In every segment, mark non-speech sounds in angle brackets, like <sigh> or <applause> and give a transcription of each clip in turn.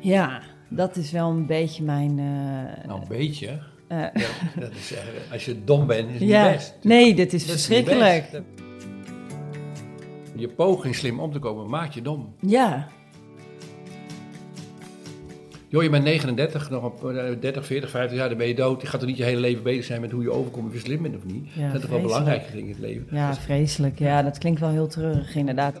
Ja, dat is wel een beetje mijn... eh, Nou, een beetje. eh, Ja, dat is, echt- als je dom bent, is het ja, niet best. nee, dit is Dat is verschrikkelijk. Je poging slim om te komen maakt je dom. Ja, Joh, je bent 39, nog op eh, 30, 40, 50 jaar, dan ben je dood. Je gaat er niet je hele leven bezig zijn met hoe je overkomt of je slim bent of niet. Ja, dat zijn toch wel belangrijke dingen in het leven. ja, vreselijk. Ja, dat klinkt wel heel treurig, inderdaad.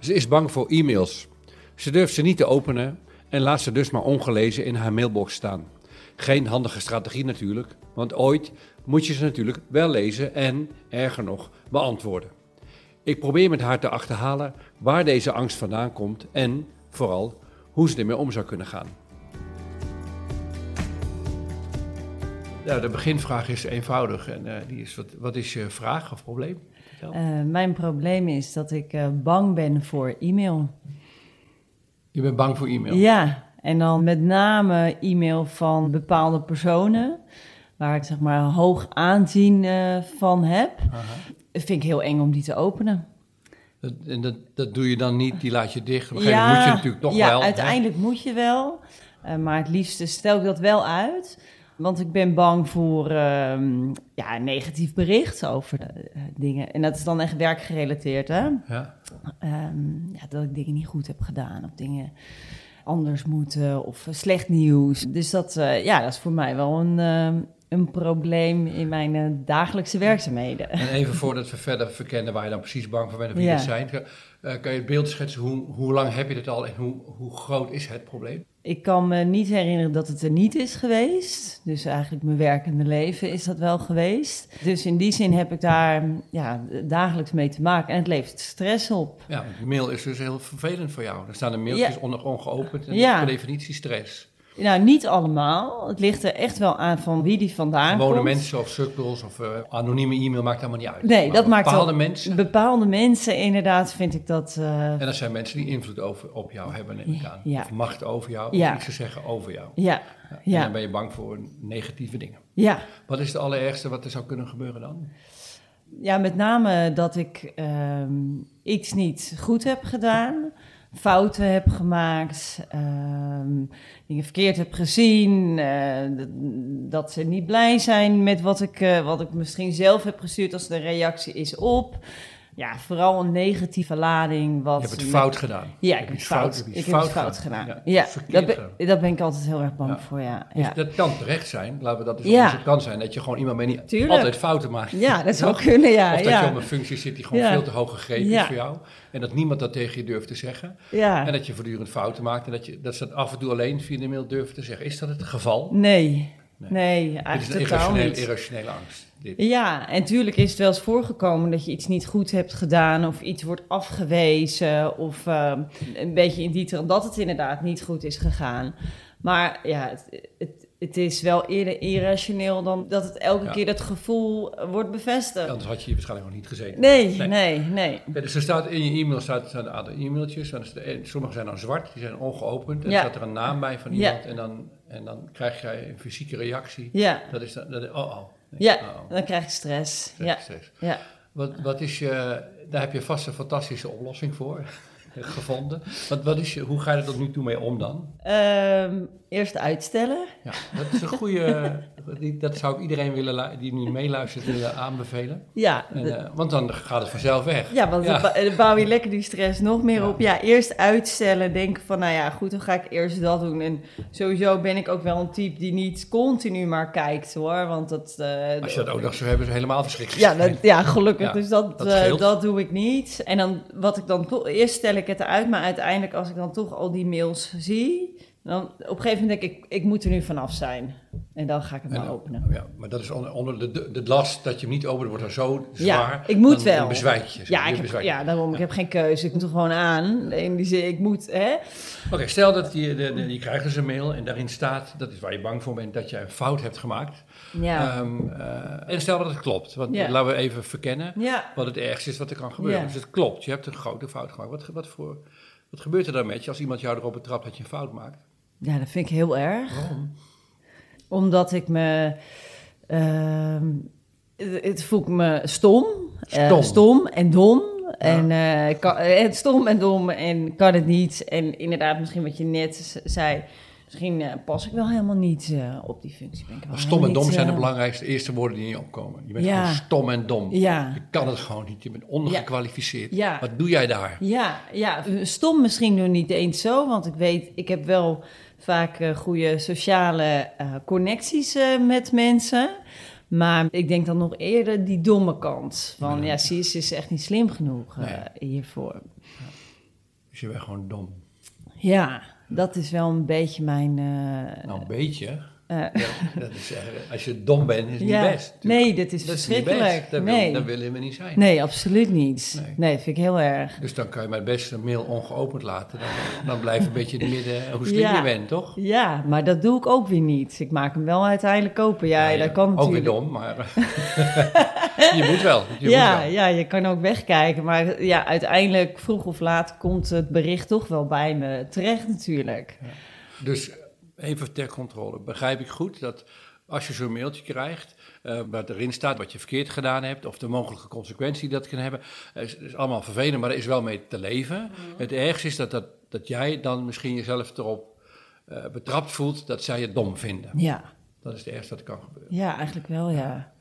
Ze is bang voor e-mails. Ze durft ze niet te openen en laat ze dus maar ongelezen in haar mailbox staan. Geen handige strategie natuurlijk, want ooit moet je ze natuurlijk wel lezen en, erger nog, beantwoorden. Ik probeer met haar te achterhalen waar deze angst vandaan komt en, vooral, hoe ze ermee om zou kunnen gaan. Ja, de beginvraag is eenvoudig en eh, die is, wat, wat is je vraag of probleem? Eh, mijn probleem is dat ik eh, bang ben voor e-mail. Je bent bang voor e-mail? Ja, en dan met name e-mail van bepaalde personen, waar ik zeg maar hoog aanzien eh, van heb. Aha. Vind ik heel eng om die te openen. Dat, en dat, dat doe je dan niet, die laat je dicht. Op een gegeven moment moet je natuurlijk toch ja, wel. hè? uiteindelijk moet je wel. Maar het liefste stel ik dat wel uit. Want ik ben bang voor ehm, ja, een negatief bericht over eh, dingen. En dat is dan echt werkgerelateerd, hè? Ja. Ehm, ja, dat ik dingen niet goed heb gedaan of dingen anders moeten of eh, slecht nieuws. Dus dat, eh, ja, dat is voor mij wel een, ehm, een probleem in mijn dagelijkse werkzaamheden. En even voordat we verder verkennen waar je dan precies bang voor bent of wie Ja. dat zijn. kan je het beeld schetsen, hoe, hoe lang heb je dit al en hoe, hoe groot is het probleem? Ik kan me niet herinneren dat het er niet is geweest. Dus eigenlijk mijn werkende leven is dat wel geweest. Dus in die zin heb ik daar ja, dagelijks mee te maken. En het levert stress op. Ja, mail is dus heel vervelend voor jou. Er staan de mailtjes Ja. onder ongeopend en Ja. per definitie stress. Nou, niet allemaal. Het ligt er echt wel aan van wie die vandaan Gewone komt. mensen of circles of eh, anonieme e-mail maakt helemaal niet uit. Nee, Maar dat maakt bepaalde mensen. Bepaalde mensen, inderdaad, vind ik dat... eh, En dat zijn mensen die invloed over, op jou hebben, neem ik aan. Ja. Of macht over jou, Ja. of iets te zeggen over jou. ja, Ja. En dan ben je bang voor negatieve dingen. ja. Wat is het allerergste wat er zou kunnen gebeuren dan? Ja, met name dat ik ehm, iets niet goed heb gedaan, fouten heb gemaakt, ehm, dingen verkeerd heb gezien, eh, dat ze niet blij zijn met wat ik, eh, wat ik misschien zelf heb gestuurd als de reactie is op. Ja, vooral een negatieve lading. Wat Je hebt het fout gedaan. Ja, ik heb het fout, hebt ik heb het fout gedaan. Ja, dat, ben, dat ben ik altijd heel erg bang Ja. voor, ja. Dus Ja, dat kan terecht zijn, laten we dat eens Ja. ja. Het kan zijn dat je gewoon iemand die Tuurlijk. altijd fouten maakt. ja dat zou kunnen, ja. Of dat je op een functie zit die gewoon veel te hoog gegrepen Ja. is voor jou. En dat niemand dat tegen je durft te zeggen. ja. En dat je voortdurend fouten maakt. En dat, je, dat ze dat af en toe alleen via de mail durven te zeggen. Is dat het geval? Nee, Nee. nee, Dit is een eigenlijk niet. irrationele angst. Dit. Ja, en tuurlijk is het wel eens voorgekomen dat je iets niet goed hebt gedaan of iets wordt afgewezen of ehm, een beetje in die trant dat het inderdaad niet goed is gegaan. Maar ja, het, het, het is wel eerder irrationeel dan dat het elke Ja. keer dat gevoel wordt bevestigd. Anders had je hier waarschijnlijk nog niet gezeten. Nee, Nee. nee, nee. Ja, dus er staat in je e-mail staat, staan een aantal e-mailtjes. Sommige zijn dan zwart, die zijn ongeopend. En staat er een naam bij van iemand. En, dan, en dan krijg jij een fysieke reactie. Ja, Dat is dan, dat, oh oh. Ja, oh, oh. dan krijg je stress. Ja, stress. ja. Wat, wat is je, daar heb je vast een fantastische oplossing voor gevonden. Wat, wat is je, hoe ga je er tot nu toe mee om dan? Ehm, eerst uitstellen. Ja, dat is een goede, dat zou ik iedereen willen, die nu meeluistert willen aanbevelen. Ja, En, eh, want dan gaat het vanzelf weg. Ja, want Ja. dan bouw je lekker die stress nog meer Ja. op. Ja, eerst uitstellen, denken van, nou ja, goed, dan ga ik eerst dat doen. En sowieso ben ik ook wel een type die niet continu maar kijkt, hoor. Want dat... eh, Als je dat ook nog zou hebben, is helemaal verschrikkelijk. ja, dat, ja, gelukkig. Ja, dus dat, dat eh, dat doe ik niet. En dan wat ik dan. Eerst stel ik het uit, maar uiteindelijk als ik dan toch al die mails zie... Dan, op een gegeven moment denk ik, ik moet er nu vanaf zijn. En dan ga ik hem En- maar openen. Ja, maar dat is onder, onder de, de, de last dat je hem niet opent, wordt dan zo zwaar. Ja, ik moet dan, wel. Dan bezwijk je. Ja, ik heb, ja, daarom, ik heb geen keuze. Ik moet er gewoon aan. In die zin, ik moet, hè? Oké, stel dat je, de, de- je krijgt dus een mail en daarin staat, dat is waar je bang voor bent, dat je een fout hebt gemaakt. Ja. Ehm, eh, en stel dat het klopt, want Ja. laten we even verkennen wat het ergste is wat er kan gebeuren. Dus het klopt, je hebt een grote fout gemaakt. Wat, wat, voor, wat gebeurt er dan met je als iemand jou erop betrapt dat je een fout maakt? ja, dat vind ik heel erg. Waarom? Omdat ik me... ehm, het, het voel ik me stom. Eh, Stom. stom en dom. En eh, ik kan, eh, stom en dom en kan het niet. En inderdaad, misschien wat je net zei... Misschien eh, pas ik wel helemaal niet eh, op die functie. Ben ik wel Maar Stom en dom niet, zijn de eh, belangrijkste eerste woorden die in je opkomen. Je bent Ja. gewoon stom en dom. Ja. Je kan het gewoon niet. Je bent ondergekwalificeerd. Ja. Wat doe jij daar? Ja, ja, stom misschien nog niet eens zo, want ik weet, ik heb wel vaak eh, goede sociale connecties met mensen. Maar ik denk dan nog eerder die domme kant. Van ja, ze is, ze is echt niet slim genoeg Nee. hiervoor. Dus je bent gewoon dom. Ja, dat is wel een beetje mijn. eh, Nou, een beetje. Eh, Ja, dat is, echt- als je dom bent, is het ja. niet best. Nee, is Dat is verschrikkelijk. Dat, wil, nee. dat willen we niet zijn. nee, absoluut niet. Nee. Nee, vind ik heel erg. Dus dan kan je maar best een mail ongeopend laten. Dan, dan blijft een beetje in het midden hoe slim Ja. je bent, toch? Ja, maar dat doe ik ook weer niet. Ik maak hem wel uiteindelijk open. Ja, Ja, dat kan Ook natuurlijk. weer dom, maar <laughs> je moet wel. Je ja, moet wel. ja, je kan ook wegkijken. Maar ja, uiteindelijk, vroeg of laat, komt het bericht toch wel bij me terecht natuurlijk. Dus even ter controle. Begrijp ik goed dat als je zo'n mailtje krijgt, eh wat erin staat wat je verkeerd gedaan hebt, of de mogelijke consequentie die dat kan hebben, eh, is, is allemaal vervelend, maar er is wel mee te leven. Het ergste is dat, dat, dat jij dan misschien jezelf erop eh, betrapt voelt dat zij het dom vinden. Ja, Dat is het ergste dat kan gebeuren. ja eigenlijk wel, ja.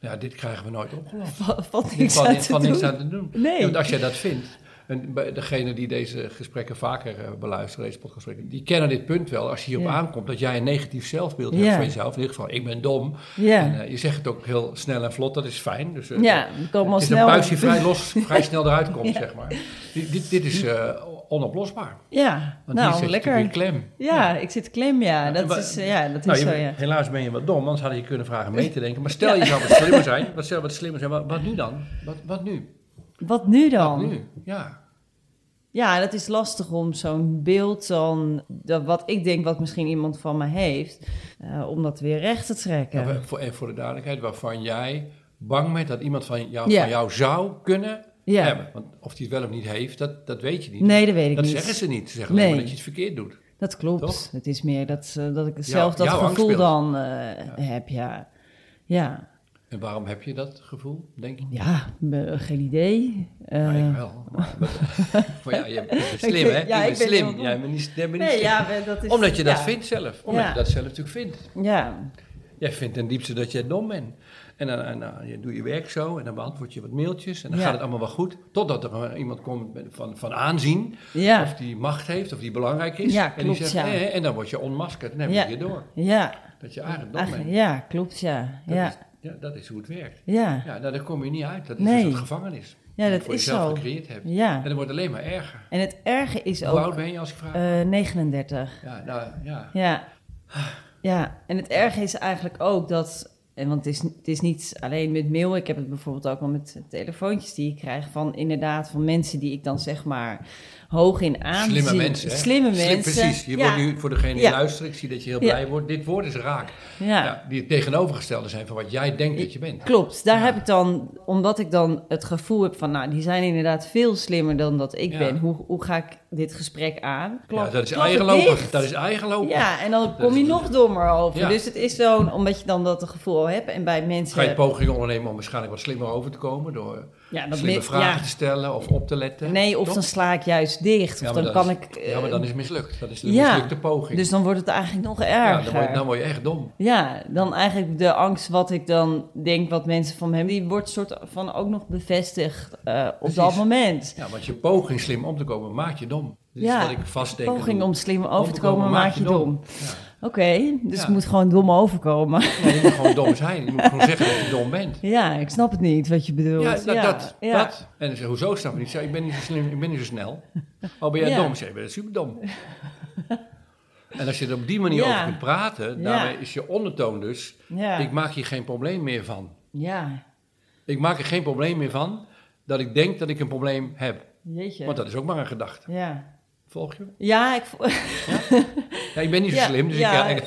Ja, dit krijgen we nooit opgelost. Va- Valt Dit niks aan te doen. te doen. Nee. Ja, want als jij dat vindt, en degene die deze gesprekken vaker eh, beluisteren, deze podcastgesprekken, die kennen dit punt wel. Als je hierop aankomt, dat jij een negatief zelfbeeld hebt van jezelf. In ieder geval, ik ben dom. En eh, je zegt het ook heel snel en vlot, dat is fijn. Dus, eh, Ja, het is snel- een buis die vrij, los, <laughs> vrij snel eruit komt, zeg maar. Dit, dit, dit is onoplosbaar. Ja, Want nou, zit lekker. klem. Ja, ik zit klem, ja. Dat is, ja, dat Nou, is je- zo, ja. Helaas ben je wat dom, anders had je kunnen vragen mee te denken. Maar stel je zou wat slimmer zijn. Wat stel wat slimmer zijn, wat, wat nu dan? Wat, wat nu? Wat nu dan? Wat nu? Ja. Ja, dat is lastig om zo'n beeld dan, dat wat ik denk wat misschien iemand van me heeft, eh, om dat weer recht te trekken. Ja, voor, en voor de duidelijkheid, waarvan jij bang bent dat iemand van jou, Ja. van jou zou kunnen Ja. hebben. Want of die het wel of niet heeft, dat, dat weet je niet. Nee, dat weet ik dat niet. zeggen ze niet. Ze zeggen alleen Nee. maar dat je het verkeerd doet. Dat klopt. Toch? Het is meer dat, dat ik zelf dat gevoel dan eh, heb, ja. Ja, En waarom heb je dat gevoel, denk je? ja geen idee. Eh, Ja, ik wel. Maar, <laughs> maar ja, je bent slim, hè? Ja, je ik bent ben slim. Jij bent niet, jij bent niet nee, slim. ja, dat is... Omdat je dat vindt zelf. Omdat je dat zelf natuurlijk vindt. Ja, Jij vindt ten diepste dat jij dom bent. En dan, en dan je doe je werk zo en dan beantwoord je wat mailtjes en dan gaat het allemaal wel goed. Totdat er iemand komt van, van aanzien, ja, of die macht heeft, of die belangrijk is. Ja, en die klopt, zegt, ja. en dan word je onmaskerd en dan heb je je door. ja. Dat je eigenlijk dom bent. ja, klopt, ja. Dat, Ja, is, ja, dat is hoe het werkt. ja. Ja, nou, daar kom je niet uit. Dat is Nee. een soort gevangenis. Ja, dat voor is jezelf zo. gecreëerd hebt. Ja. En dat wordt alleen maar erger. En het erge is Hoe oud ook ben je als ik vraag? eh 39. ja, nou ja. Ja. ja, en het erge is eigenlijk ook dat... En want het is, het is niet alleen met mail. Ik heb het bijvoorbeeld ook wel met telefoontjes die ik krijg van inderdaad van mensen die ik dan zeg maar hoog in aanzien. Slimme mensen, hè? Slimme Slim, mensen. precies. Je ja. wordt nu, voor degene die Ja. luistert, ik zie dat je heel Ja. blij wordt. Dit woord is raak. Ja. Die het tegenovergestelde zijn van wat jij denkt dat je bent. Klopt, daar heb ik dan, omdat ik dan het gevoel heb van, nou, die zijn inderdaad veel slimmer dan dat ik ben. Hoe, hoe ga ik dit gesprek aan? Klap- Ja, dat is dicht. Dat is eigenlopen. Ja, en dan kom is- je nog dommer over. Dus het is zo, omdat je dan dat gevoel al hebt. En bij mensen... Ga je pogingen ondernemen om waarschijnlijk wat slimmer over te komen door ja, dat slimme me- vragen ja. te stellen of op te letten? Nee, of dan sla ik juist dicht. Of Ja, dan kan is- ik... eh, Ja, maar dan is het mislukt. Dat is de ja. mislukte poging. Dus dan wordt het eigenlijk nog ja, erger. dan, word je, dan word je echt dom. Ja, dan eigenlijk de angst wat ik dan denk wat mensen van me hebben, die wordt soort van ook nog bevestigd eh, op Precies. dat moment. Ja, want je poging slim om te komen maakt je dom. Dat is Ja, wat ik vast denk. Poging om slim over te komen maakt maak je dom. Ja. Oké, dus Ja. ik moet gewoon dom overkomen. Nee, je moet gewoon dom zijn. Je moet gewoon <laughs> zeggen dat je dom bent. ja, ik snap het niet wat je bedoelt. Ja, dat. dat, ja. dat. En dan zeg hoezo snap je niet? Ik zeg, ik ben niet zo slim, ik ben niet zo snel. Oh, ben jij dom? Ik zeg, ik ben super dom. En als je er op die manier over kunt praten, daarmee is je ondertoon dus, ik maak hier geen probleem meer van. Ja. Ik maak er geen probleem meer van dat ik denk dat ik een probleem heb. Jeetje. Want dat is ook maar een gedachte. Ja. Volg je? Ja, ik... <laughs> Ja, ik ben niet zo Ja, slim, dus ja. ik...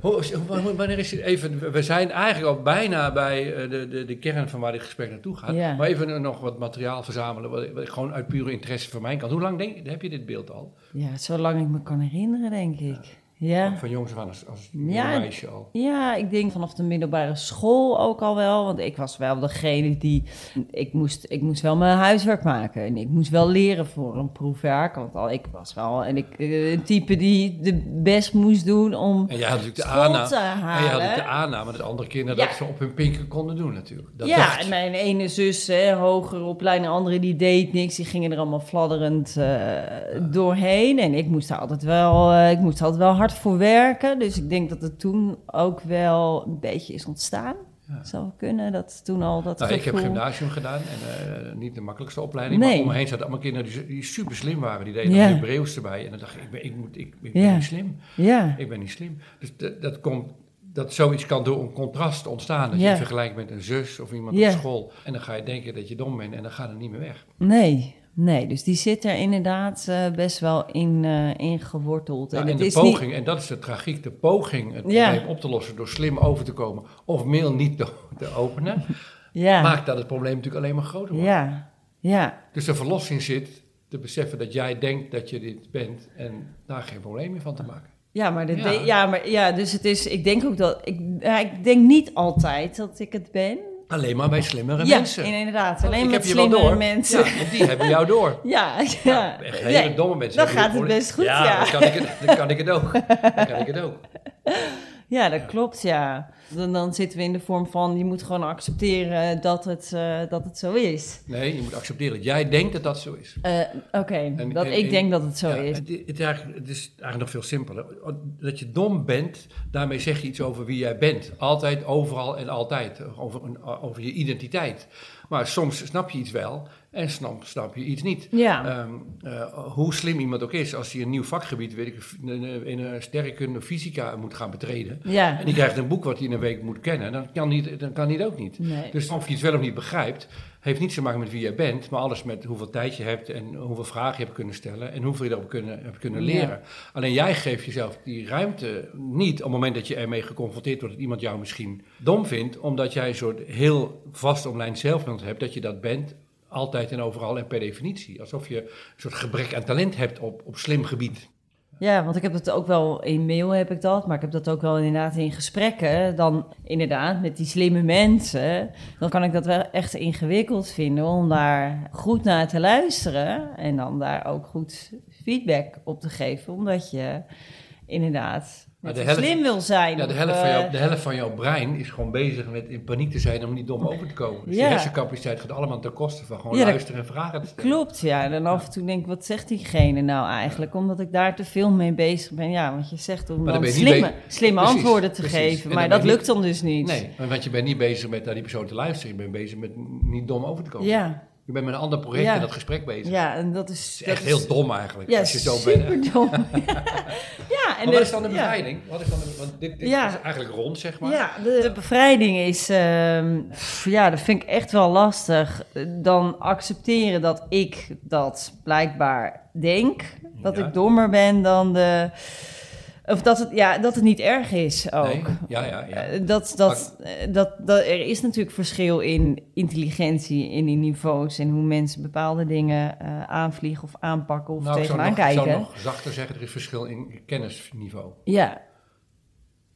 <laughs> Wanneer is het even... We zijn eigenlijk al bijna bij eh, de, de, de kern van waar dit gesprek naartoe gaat. Maar even nog wat materiaal verzamelen, wat wat gewoon uit pure interesse van mijn kant. Hoe lang denk, heb je dit beeld al? Ja, zolang ik me kan herinneren, denk ik. Ja. Van jongens af aan, als, als Ja. jong meisje al. Ja, ik denk vanaf de middelbare school ook al wel. Want ik was wel degene die... Ik moest, ik moest wel mijn huiswerk maken. En ik moest wel leren voor een proefwerk. Want al, ik was wel en ik, eh, een type die de best moest doen om En jij had natuurlijk de aanname, te en je had de aanname dat andere kinderen Ja. dat ze op hun pinken konden doen natuurlijk. Dat ja, en mijn ene zus, hè, hoger opleiding, de andere die deed niks. Die gingen er allemaal fladderend eh, doorheen. En ik moest daar altijd wel, eh, ik moest altijd wel hard voor werken. Dus ik denk dat het toen ook wel een beetje is ontstaan. Ja. Zou kunnen dat toen al dat Nou, ik heb gymnasium gedaan en eh, niet de makkelijkste opleiding. Nee. Maar om me heen zaten allemaal kinderen die, die super slim waren. Die deden Ja. Hebreeuws erbij. En dan dacht ik, ik ben, ik moet, ik, ik ben Ja. niet slim. Ja, Ik ben niet slim. Dus dat, dat komt... Dat zoiets kan door een contrast ontstaan. Dat je vergelijkt met een zus of iemand op school. En dan ga je denken dat je dom bent en dan gaat het niet meer weg. nee. Nee, dus die zit er inderdaad eh, best wel in, eh ingeworteld. Ja, en en de poging, en dat is de tragiek, de poging het Ja. probleem op te lossen door slim over te komen of mail niet te, te openen. Ja, maakt dat het probleem natuurlijk alleen maar groter wordt. ja, ja. Dus de verlossing zit te beseffen dat jij denkt dat je dit bent en daar geen probleem meer van te maken. Ja, maar, Ja. ja. ja, maar ja, dus het is, ik denk ook dat, ik, ik denk niet altijd dat ik het ben. Alleen maar bij slimmere ja, mensen. in- inderdaad. Alleen ik met slimmere mensen. Ja, want die hebben jou door. <laughs> Ja, ja. Ja, echt hele Nee, domme mensen. dan gaat het best goed, ja. ja. Dan, kan ik het, dan kan ik het ook. Dan kan ik het ook. <laughs> Ja, dat klopt, ja. Dan, dan zitten we in de vorm van, je moet gewoon accepteren dat het, eh, dat het zo is. Nee, je moet accepteren dat jij denkt dat dat zo is. Eh, Oké, dat en- ik en- denk dat het zo Ja, is. Het, het, is eigenlijk, het is eigenlijk nog veel simpeler. Dat je dom bent, daarmee zeg je iets over wie jij bent. Altijd, overal en altijd. Over, een, over je identiteit. Maar soms snap je iets wel en snap, snap je iets niet. Ja, Ehm, eh, hoe slim iemand ook is, als hij een nieuw vakgebied, weet ik, in een- sterrenkunde fysica moet gaan betreden. ja. En die krijgt een boek wat hij in een week moet kennen, dan kan niet, dan kan ook niet. Nee. Dus of je het wel of niet begrijpt, heeft niets te maken met wie jij bent, maar alles met hoeveel tijd je hebt en hoeveel vragen je hebt kunnen stellen en hoeveel je erop kunnen, hebt kunnen Ja. leren. Alleen jij geeft jezelf die ruimte niet op het moment dat je ermee geconfronteerd wordt dat iemand jou misschien dom vindt, omdat jij een soort heel vast omlijnd zelfbeeld hebt dat je dat bent. Altijd en overal en per definitie. Alsof je een soort gebrek aan talent hebt op, op slim gebied. Ja, want ik heb het ook wel in mail heb ik dat, maar ik heb dat ook wel inderdaad in gesprekken. Dan inderdaad met die slimme mensen, dan kan ik dat wel echt ingewikkeld vinden om daar goed naar te luisteren en dan daar ook goed feedback op te geven, omdat je inderdaad Maar de helft- slim wil zijn. Ja, de of, helft, van eh, jou, de helft van jouw brein is gewoon bezig met in paniek te zijn om niet dom over te komen. Dus Ja. je hersencapaciteit gaat allemaal ten koste van gewoon Ja, luisteren en vragen te stellen. Klopt, ja. En dan af en toe denk ik, wat zegt diegene nou eigenlijk? Omdat ik daar te veel mee bezig ben. Ja, want je zegt om dan dan slimme, slimme Precies, antwoorden te precies. geven. En Maar dat lukt dan dus niet. Nee, want je bent niet bezig met naar die persoon te luisteren. Je bent bezig met niet dom over te komen. Ja, Je bent met een ander project Ja. in dat gesprek bezig. ja, en dat is... Het is dat echt heel dom eigenlijk, Ja, als je zo bent. hè. super dom. <laughs> ja, en wat is dan de bevrijding? Wat is dan de, want dit, is eigenlijk rond, zeg maar. Ja, de, de bevrijding is, ehm, pff, ja, dat vind ik echt wel lastig. Dan accepteren dat ik dat blijkbaar denk, dat ik dommer ben dan de, of dat het, ja, dat het niet erg is ook. Nee? Ja, ja, ja. Eh, Dat, dat, eh, dat, dat, er is natuurlijk verschil in intelligentie, in die niveaus en hoe mensen bepaalde dingen eh, aanvliegen of aanpakken of nou, tegenaan nog, ik zou kijken. nog zachter zeggen, er is verschil in kennisniveau. Ja. En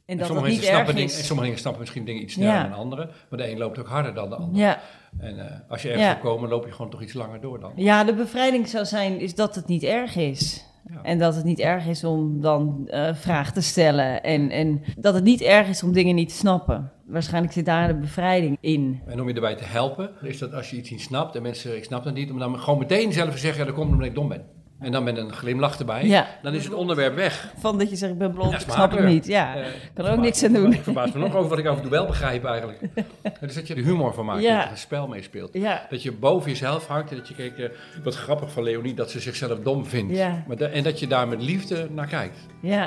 En dat sommige, niet mensen snappen dingen, is. sommige dingen snappen misschien dingen iets sneller Ja. dan anderen, maar de een loopt ook harder dan de ander. Ja. En als je ergens wil komen, loop je gewoon toch iets langer door dan. Ja, de bevrijding zou zijn is dat het niet erg is. Ja. En dat het niet erg is om dan eh vragen te stellen. En, en dat het niet erg is om dingen niet te snappen. Waarschijnlijk zit daar de bevrijding in. En om je erbij te helpen, is dat als je iets niet snapt en mensen zeggen, ik snap dat niet, om dan gewoon meteen zelf te zeggen, ja, dat komt omdat ik dom ben. En dan met een glimlach erbij. Ja. Dan is het onderwerp weg. Van dat je zegt, ik ben blond, Ja, ik snap smakelijk. niet. Ja, Eh, kan er ook niks aan doen. Ik verbaas me nog over wat ik af en toe wel begrijp eigenlijk. <laughs> dus dat je er humor van maakt, Ja. dat je er een spel mee speelt. Ja, Dat je boven jezelf hangt en dat je kijkt, eh, wat grappig van Leonie, dat ze zichzelf dom vindt. Maar en dat je daar met liefde naar kijkt.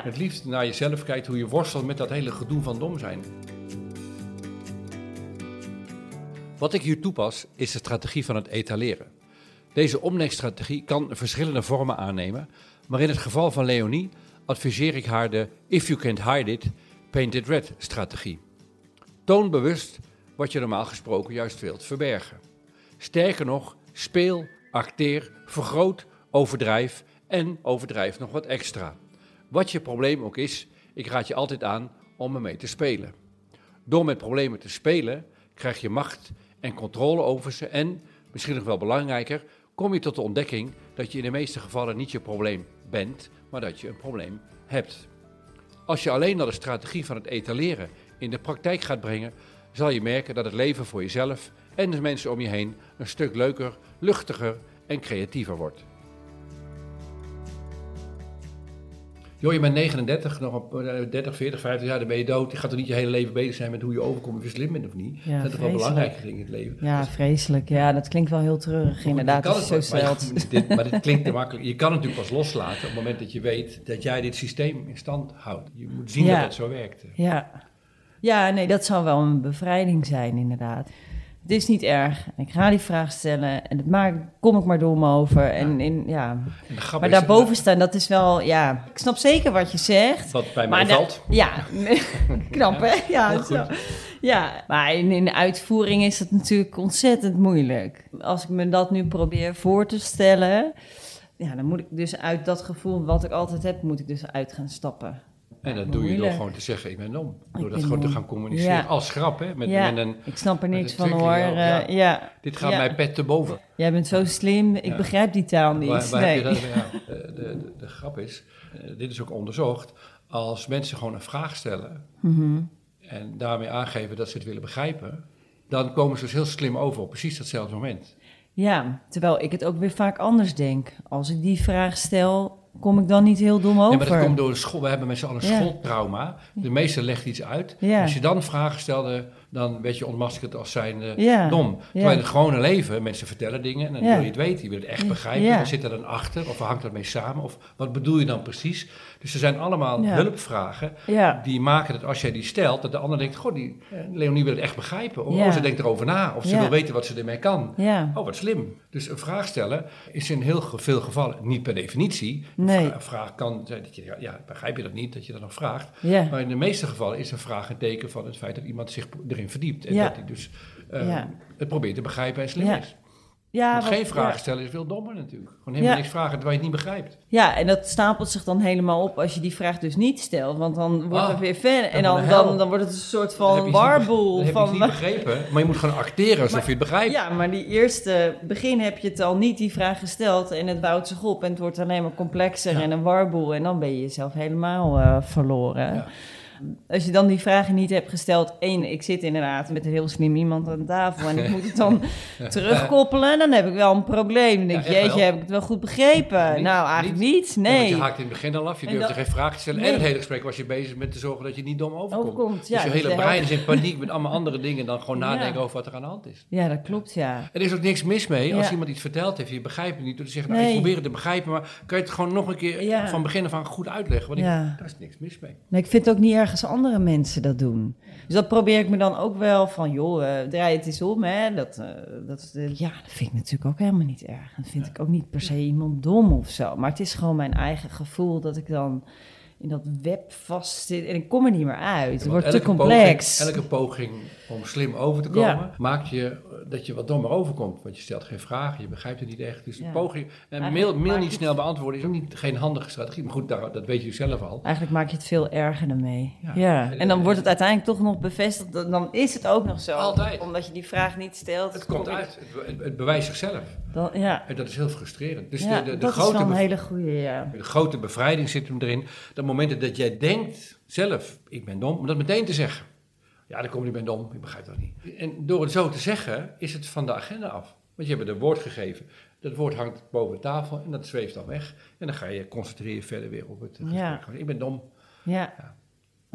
Met liefde naar jezelf kijkt, hoe je worstelt met dat hele gedoe van dom zijn. Wat ik hier toepas, is de strategie van het etaleren. Deze omdenkstrategie kan verschillende vormen aannemen, maar in het geval van Leonie adviseer ik haar de If you can't hide it, paint it red strategie. Toon bewust wat je normaal gesproken juist wilt verbergen. Sterker nog, speel, acteer, vergroot, overdrijf en overdrijf nog wat extra. Wat je probleem ook is, ik raad je altijd aan om ermee te spelen. Door met problemen te spelen krijg je macht en controle over ze en, misschien nog wel belangrijker, kom je tot de ontdekking dat je in de meeste gevallen niet je probleem bent, maar dat je een probleem hebt. Als je alleen al de strategie van het etaleren in de praktijk gaat brengen, zal je merken dat het leven voor jezelf en de mensen om je heen een stuk leuker, luchtiger en creatiever wordt. Joh, je bent 39, nog op eh, 30, 40, 50 jaar, dan ben je dood. Je gaat er niet je hele leven bezig zijn met hoe je overkomt of je slim bent of niet. Ja, dat zijn toch wel belangrijke dingen in het leven. ja, vreselijk. Ja, dat klinkt wel heel treurig inderdaad, zo maar stelt. je- <laughs> dit, maar dit klinkt te makkelijk. Je kan het natuurlijk pas loslaten op het moment dat je weet dat jij dit systeem in stand houdt. Je moet zien Ja. dat het zo werkt. Ja. ja, nee, dat zou wel een bevrijding zijn inderdaad. Het is niet erg. Ik ga die vraag stellen en het maakt, kom ik maar door me over. En, in, ja. En Maar is, daarboven staan, dat is wel, ja, ik snap zeker wat je zegt. Wat bij mij valt. Ja, <laughs> knap hè? Ja, maar in, in de uitvoering is het natuurlijk ontzettend moeilijk. Als ik me dat nu probeer voor te stellen, ja, dan moet ik dus uit dat gevoel wat ik altijd heb, moet ik dus uit gaan stappen. En dat Maar doe je door gewoon te zeggen, ik ben dom. Door Ik dat gewoon te gaan communiceren. Ja. Als grap, hè. Met, ja, met een, ik snap er niks van hoor. ja. Eh, ja. dit gaat Ja. mij pet te boven. Jij bent zo slim, ik begrijp die taal niet. Waar, waar nee. dat, ja, de, de, de grap is, eh, dit is ook onderzocht, als mensen gewoon een vraag stellen Mhm. en daarmee aangeven dat ze het willen begrijpen, dan komen ze dus heel slim over op precies datzelfde moment. Ja, terwijl ik het ook weer vaak anders denk. Als ik die vraag stel, kom ik dan niet heel dom over. Ja, maar dat komt door de school. We hebben met z'n allen schooltrauma. De meester legt iets uit. Als je dan vragen stelde, dan werd je ontmaskerd als zijnde Ja. dom. Terwijl in het gewone leven, mensen vertellen dingen en dan wil je het weten. Je wil het echt begrijpen. Wat zit er dan achter? Of hangt dat mee samen? Of wat bedoel je dan precies? Dus er zijn allemaal hulpvragen die maken dat als jij die stelt, dat de ander denkt, goh, die eh, Leonie wil het echt begrijpen. Of oh, ze denkt erover na. Of ze wil weten wat ze ermee kan. Oh, wat slim. Dus een vraag stellen is in heel veel gevallen, niet per definitie. Nee. Een vra- Een vraag kan zijn dat je, ja, begrijp je dat niet, dat je dat nog vraagt. Maar in de meeste gevallen is een vraag een teken van het feit dat iemand zich erin verdiept. En dat hij dus eh, Ja. het probeert te begrijpen en slim is. Ja, Want geen vragen stellen is veel dommer natuurlijk. Gewoon helemaal Ja. niks vragen terwijl je het niet begrijpt. Ja, en dat stapelt zich dan helemaal op als je die vraag dus niet stelt. Want dan wordt Ah, het weer verder. En dan dan, wordt het dan, wordt het een soort van warboel. Dan heb je niet begrepen, maar je moet gewoon acteren alsof Maar- je het begrijpt. ja, maar die eerste begin heb je het al niet die vraag gesteld. En het bouwt zich op en het wordt alleen maar complexer Ja. en een warboel. En dan ben je jezelf helemaal eh, verloren. Ja. Als je dan die vragen niet hebt gesteld. één, ik zit inderdaad met een heel slim iemand aan tafel. En ik moet het dan <laughs> terugkoppelen. Dan heb ik wel een probleem. Dan denk ik, Ja, jeetje, heb ik het wel goed begrepen? Niet, nou, eigenlijk niet. Nee, want Nee. je haakt in het begin al af, je dat- geen vragen te stellen. Nee. En het hele gesprek was je bezig met te zorgen dat je niet dom overkomt. Overkomt, ja. dus je hele brein is in paniek met <laughs> allemaal andere dingen dan gewoon nadenken over wat er aan de hand is. Ja, dat klopt, ja. Er is ook niks mis mee als iemand iets verteld heeft, je begrijpt het niet, door te zeggen, nou, Nee. ik probeer het te begrijpen, maar kan je het gewoon nog een keer van begin af aan goed uitleggen? Want ik, daar is niks mis mee. Maar ik vind het ook niet erg als andere mensen dat doen. Dus dat probeer ik me dan ook wel van, joh, eh, draai het eens om. Hè? Dat, eh, dat, is de- ja, dat vind ik natuurlijk ook helemaal niet erg. Dat vind ik ook niet per se iemand dom of zo. Maar het is gewoon mijn eigen gevoel dat ik dan in dat web vastzit en ik kom er niet meer uit. Het wordt te complex. Poging, elke poging om slim over te komen, Ja. maakt je eh, dat je wat dommer overkomt. Want je stelt geen vragen, je begrijpt het niet echt. Dus Ja. de poging, en Eigenlijk mail, mail niet snel beantwoorden is ook niet, geen handige strategie. Maar goed, daar, dat weet je zelf al. Eigenlijk maak je het veel erger ermee. Ja. Ja. En dan wordt het uiteindelijk toch nog bevestigd. Dan- is het ook nog zo. Altijd. Omdat je die vraag niet stelt. Het komt uit, het, het, het bewijst zichzelf. Dan, ja, En dat is heel frustrerend. Dus de, de, de dat is grote wel een hele goede, ja. De grote bevrijding zit hem erin. Moment dat jij denkt zelf, ik ben dom, om dat meteen te zeggen. Ja, dan kom je, ik ben dom, ik begrijp dat niet. En door het zo te zeggen, is het van de agenda af. Want je hebt een woord gegeven. Dat woord hangt boven de tafel en dat zweeft dan weg. En dan ga je concentreren verder weer op het gesprek. Ja. Ik ben dom. Ja. Ja.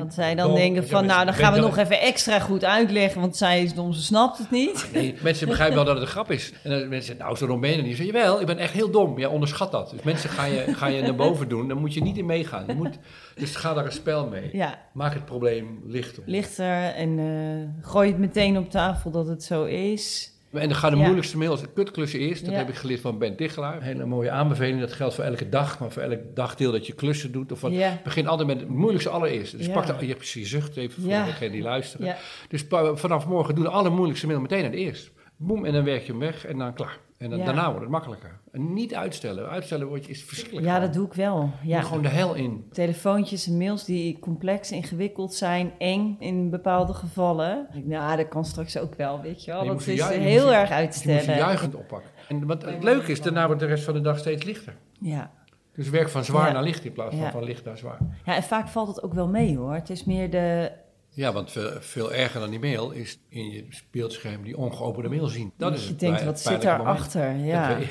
Dat zij dan denken van, nou, dan gaan we nog even extra goed uitleggen, want zij is dom, ze snapt het niet. Nee, mensen begrijpen wel dat het een grap is. En dan mensen zeggen, nou, zo dom ben je niet. Je zegt, jawel, ik ben echt heel dom. Ja, onderschat dat. Dus mensen ga je, ga je naar boven doen, dan moet je niet in meegaan. Je moet, dus ga daar een spel mee. Ja, Maak het probleem lichter. lichter en eh, gooi het meteen op tafel dat het zo is. En dan gaat de Ja. moeilijkste mail als kutklussen eerst. Dat Ja. heb ik geleerd van Ben Tichelaar. Een hele mooie aanbeveling. Dat geldt voor elke dag. Maar voor elk dagdeel dat je klussen doet. Of wat, Ja. Begin altijd met het moeilijkste allereerst. Dus Ja. pak de, je hebt je zucht even voor Ja. degenen die luisteren. Ja, Dus vanaf morgen doen de allermoeilijkste mail meteen aan het eerst. Boem, en dan werk je hem weg en dan klaar. En dan, Ja. daarna wordt het makkelijker. En niet uitstellen. Uitstellen wordt, is verschrikkelijk. ja gewoon. dat doe ik wel. Je Ja. gewoon de hel in. Telefoontjes en mails die complex, ingewikkeld zijn, eng in bepaalde gevallen. Ik, Nou, dat kan straks ook wel, weet je wel. Je dat is je heel erg Dus je moet uitstellen. juichend oppakken. En wat het leuke is, daarna wordt de rest van de dag steeds lichter. Ja. Dus werk van zwaar Ja. naar licht in plaats van Ja. van licht naar zwaar. ja, en vaak valt het ook wel mee hoor. Het is meer de... Ja, want veel, veel erger dan die mail is in je beeldscherm die ongeopende mail zien. Dat is je denkt, wat zit daarachter? Ja, <laughs>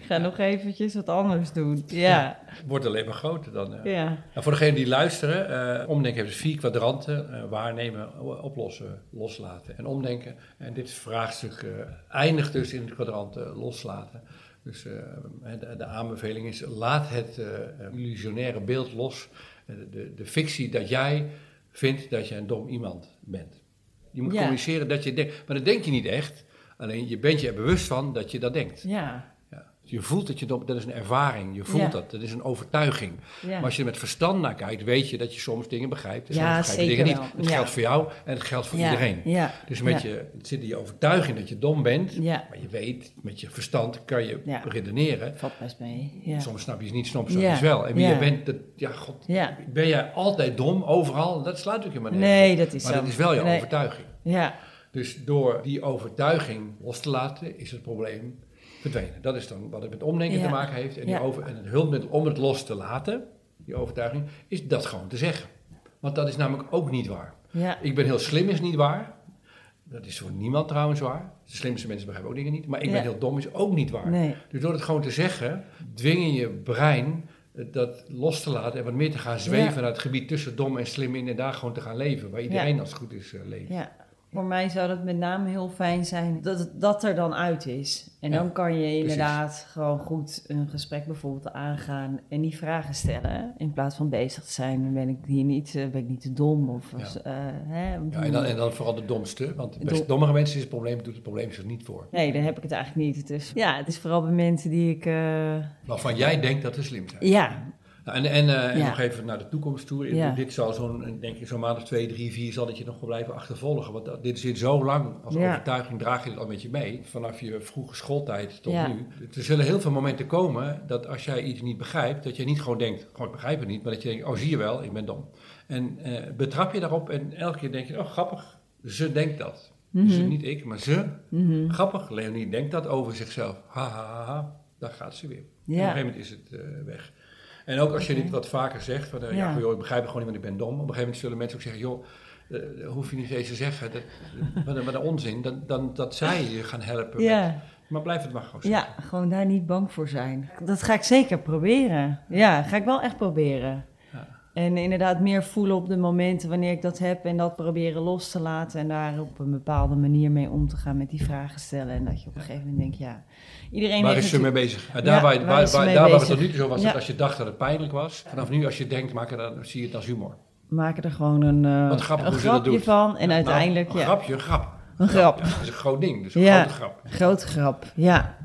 ik ga nog eventjes wat anders doen. Ja, Het wordt alleen maar groter dan. eh. ja. Nou, voor degenen die luisteren, eh, omdenken heeft dus vier kwadranten. eh, waarnemen, oplossen, loslaten en omdenken. En dit vraagstuk eindigt dus in het kwadrant loslaten. Dus de, de aanbeveling is, laat het illusionaire beeld los. Eh, de, de fictie dat jij vindt dat je een dom iemand bent. Je moet Ja. communiceren dat je denkt, maar dat denk je niet echt. Alleen je bent je er bewust van dat je dat denkt. Ja. Je voelt dat je dom, dat is een ervaring. Je voelt Ja. dat, dat is een overtuiging. ja. Maar als je er met verstand naar kijkt, weet je dat je soms dingen begrijpt en Ja, soms begrijp je dingen niet. Het geldt voor jou en het geldt voor iedereen. Dus met je, het zit in je overtuiging dat je dom bent, maar je weet, met je verstand kan je Ja. redeneren. valt best mee. Ja, Soms snap je het niet, soms snap je het wel. En wie je bent, dat, ja god, ben jij altijd dom, overal? Dat slaat natuurlijk helemaal nergens Nee, dat is Maar zo. dat is wel je Nee. overtuiging. Ja, Dus door die overtuiging los te laten, is het probleem verdwenen. Dat is dan wat het met omdenken Ja. te maken heeft. En, die over, en het hulpmiddel om het los te laten, die overtuiging, is dat gewoon te zeggen. Want dat is namelijk ook niet waar. ja, Ik ben heel slim is niet waar. Dat is voor niemand trouwens waar. De slimste mensen begrijpen ook dingen niet. Maar ik ben Ja. heel dom is ook niet waar. nee. Dus door het gewoon te zeggen, dwing je je brein eh, dat los te laten en wat meer te gaan zweven Ja. naar het gebied tussen dom en slim in en daar gewoon te gaan leven. Waar iedereen als het goed is eh, leeft. Ja. Voor mij zou dat met name heel fijn zijn dat het dat er dan uit is. En Ja, dan kan je inderdaad gewoon goed een gesprek bijvoorbeeld aangaan en die vragen stellen. In plaats van bezig te zijn, ben ik hier niet, eh, ben ik niet te dom of... Ja. eh, hè, Ja, en, dan, en dan vooral de domste, want bij Dom- dommere mensen is het probleem, doet het probleem zich niet voor. Nee, dan heb ik het eigenlijk niet. Het is, ja, het is vooral bij mensen die ik... eh, Waarvan jij denkt dat ze slim zijn. ja, en en, eh, en Ja. nog even naar de toekomst toe. Ja. Dit zal zo'n, denk ik, zo'n maand of twee, drie, vier zal dat je nog wel blijven achtervolgen. Want dit zit zo lang als Ja. overtuiging, draag je het al met je mee. Vanaf je vroege schooltijd tot nu. Er zullen heel veel momenten komen dat als jij iets niet begrijpt, dat je niet gewoon denkt, gewoon ik begrijp het niet. Maar dat je denkt, oh zie je wel, ik ben dom. En eh, betrap je daarop en elke keer denk je, oh grappig, ze denkt dat. Dus Mhm. niet ik, maar ze. mhm. Grappig, Leonie denkt dat over zichzelf. Ha, ha, ha, ha. Daar gaat ze weer. En op een gegeven moment is het eh, weg. En ook als je dit wat vaker zegt, van, eh, ja. Ja. joh, ik begrijp het gewoon niet, want ik ben dom. Op een gegeven moment zullen mensen ook zeggen, joh, eh, dat hoef je niet eens te zeggen. Dat, wat, een- wat een onzin. Dan, dan, dat zij je gaan helpen. met- ja. maar blijf het maar gewoon Ja, zeggen. gewoon daar niet bang voor zijn. Dat ga ik zeker proberen. Ja, ga ik wel echt proberen. En inderdaad meer voelen op de momenten wanneer ik dat heb en dat proberen los te laten en daar op een bepaalde manier mee om te gaan met die vragen stellen. En dat je op een gegeven moment denkt, ja, iedereen Waar is ze mee bezig? Daar Ja, waar, waar waar, is ze waar- mee daar waar het tot nu toe zo was, Ja. dat als je dacht dat het pijnlijk was. Vanaf nu, als je denkt, maak er dan, zie je het als humor. maken er gewoon een, eh, grappig een grapje van en Nou, uiteindelijk, een grapje, een grap. een grap. Dat is een groot ding, dus een grote grap. Grote grap, ja.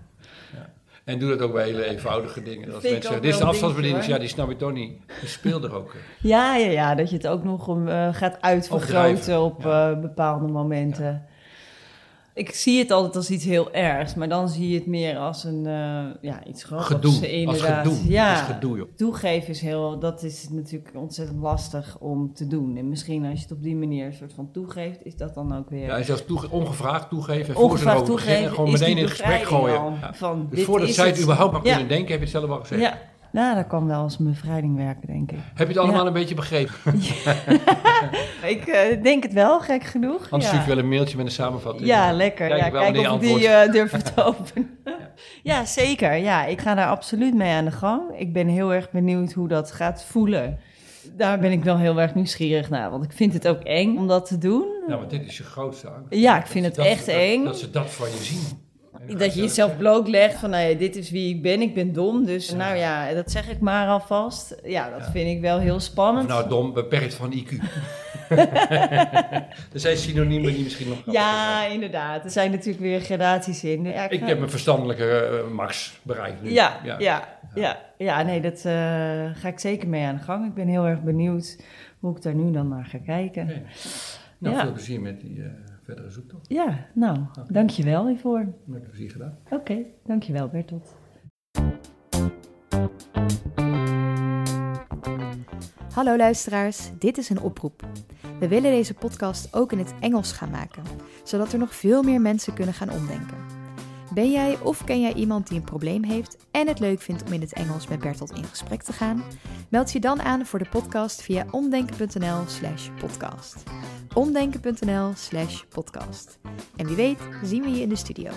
En doe dat ook bij hele eenvoudige dingen. Als ik mensen zeggen, dit is de afstandsbediening, dingetje, ja, die snap ik toch niet. Je speelt er ook. eh. Ja, ja, ja, dat je het ook nog om, eh, gaat uitvergroten op eh, bepaalde momenten. Ik zie het altijd als iets heel ergs, maar dan zie je het meer als een, eh, ja, iets grappigs. Gedoe. Als Inderdaad. gedoe. Ja, Als gedoe, joh. toegeven is heel, dat is natuurlijk ontzettend lastig om te doen. En misschien als je het op die manier een soort van toegeeft, is dat dan ook weer... Ja, zelfs toege- ongevraagd toegeven. En Ongevraagd beginnen, toegeven gewoon meteen in het gesprek gooien. Ja. Van, Dus dit voordat zij het überhaupt maar kunnen denken, heb je het zelf al gezegd. Ja, Nou, dat kan wel als een bevrijding werken, denk ik. Heb je het allemaal Ja. een beetje begrepen? <laughs> <laughs> Ik eh, denk het wel, gek genoeg. Anders ja. stuur ik wel een mailtje met een samenvatting. Ja, lekker. Kijk ja, wel kijk of ik die eh, durf te <laughs> openen. ja, zeker. Ja, ik ga daar absoluut mee aan de gang. Ik ben heel erg benieuwd hoe dat gaat voelen. Daar ben ik wel heel erg nieuwsgierig naar, want ik vind het ook eng om dat te doen. Nou, want dit is je grootste angst. Ja, ik vind het echt dat- eng. Dat, ze dat van je zien. Dat je jezelf blootlegt van, nou ja, dit is wie ik ben, ik ben dom. Dus nou ja, dat zeg ik maar alvast. Ja, dat vind ik wel heel Of spannend. nou dom, beperkt van IQ. <laughs> er zijn synoniemen die misschien nog ja, zijn. inderdaad. Er zijn natuurlijk weer gradaties in. Ik heb mijn verstandelijke eh, max bereikt nu. Ja, ja, ja, ja, nee, dat eh, ga ik zeker mee aan de gang. Ik ben heel erg benieuwd hoe ik daar nu dan naar ga kijken. Nou, veel plezier met die eh, verdere zoektocht. Ja, nou, dankjewel hiervoor. Met plezier gedaan. Oké, dankjewel Bertolt. Hallo luisteraars, dit is een oproep. We willen deze podcast ook in het Engels gaan maken, zodat er nog veel meer mensen kunnen gaan omdenken. Ben jij of ken jij iemand die een probleem heeft en het leuk vindt om in het Engels met Bertolt in gesprek te gaan? Meld je dan aan voor de podcast via omdenken.nl/slash podcast. Omdenken.nl/slash podcast. En wie weet, zien we je in de studio.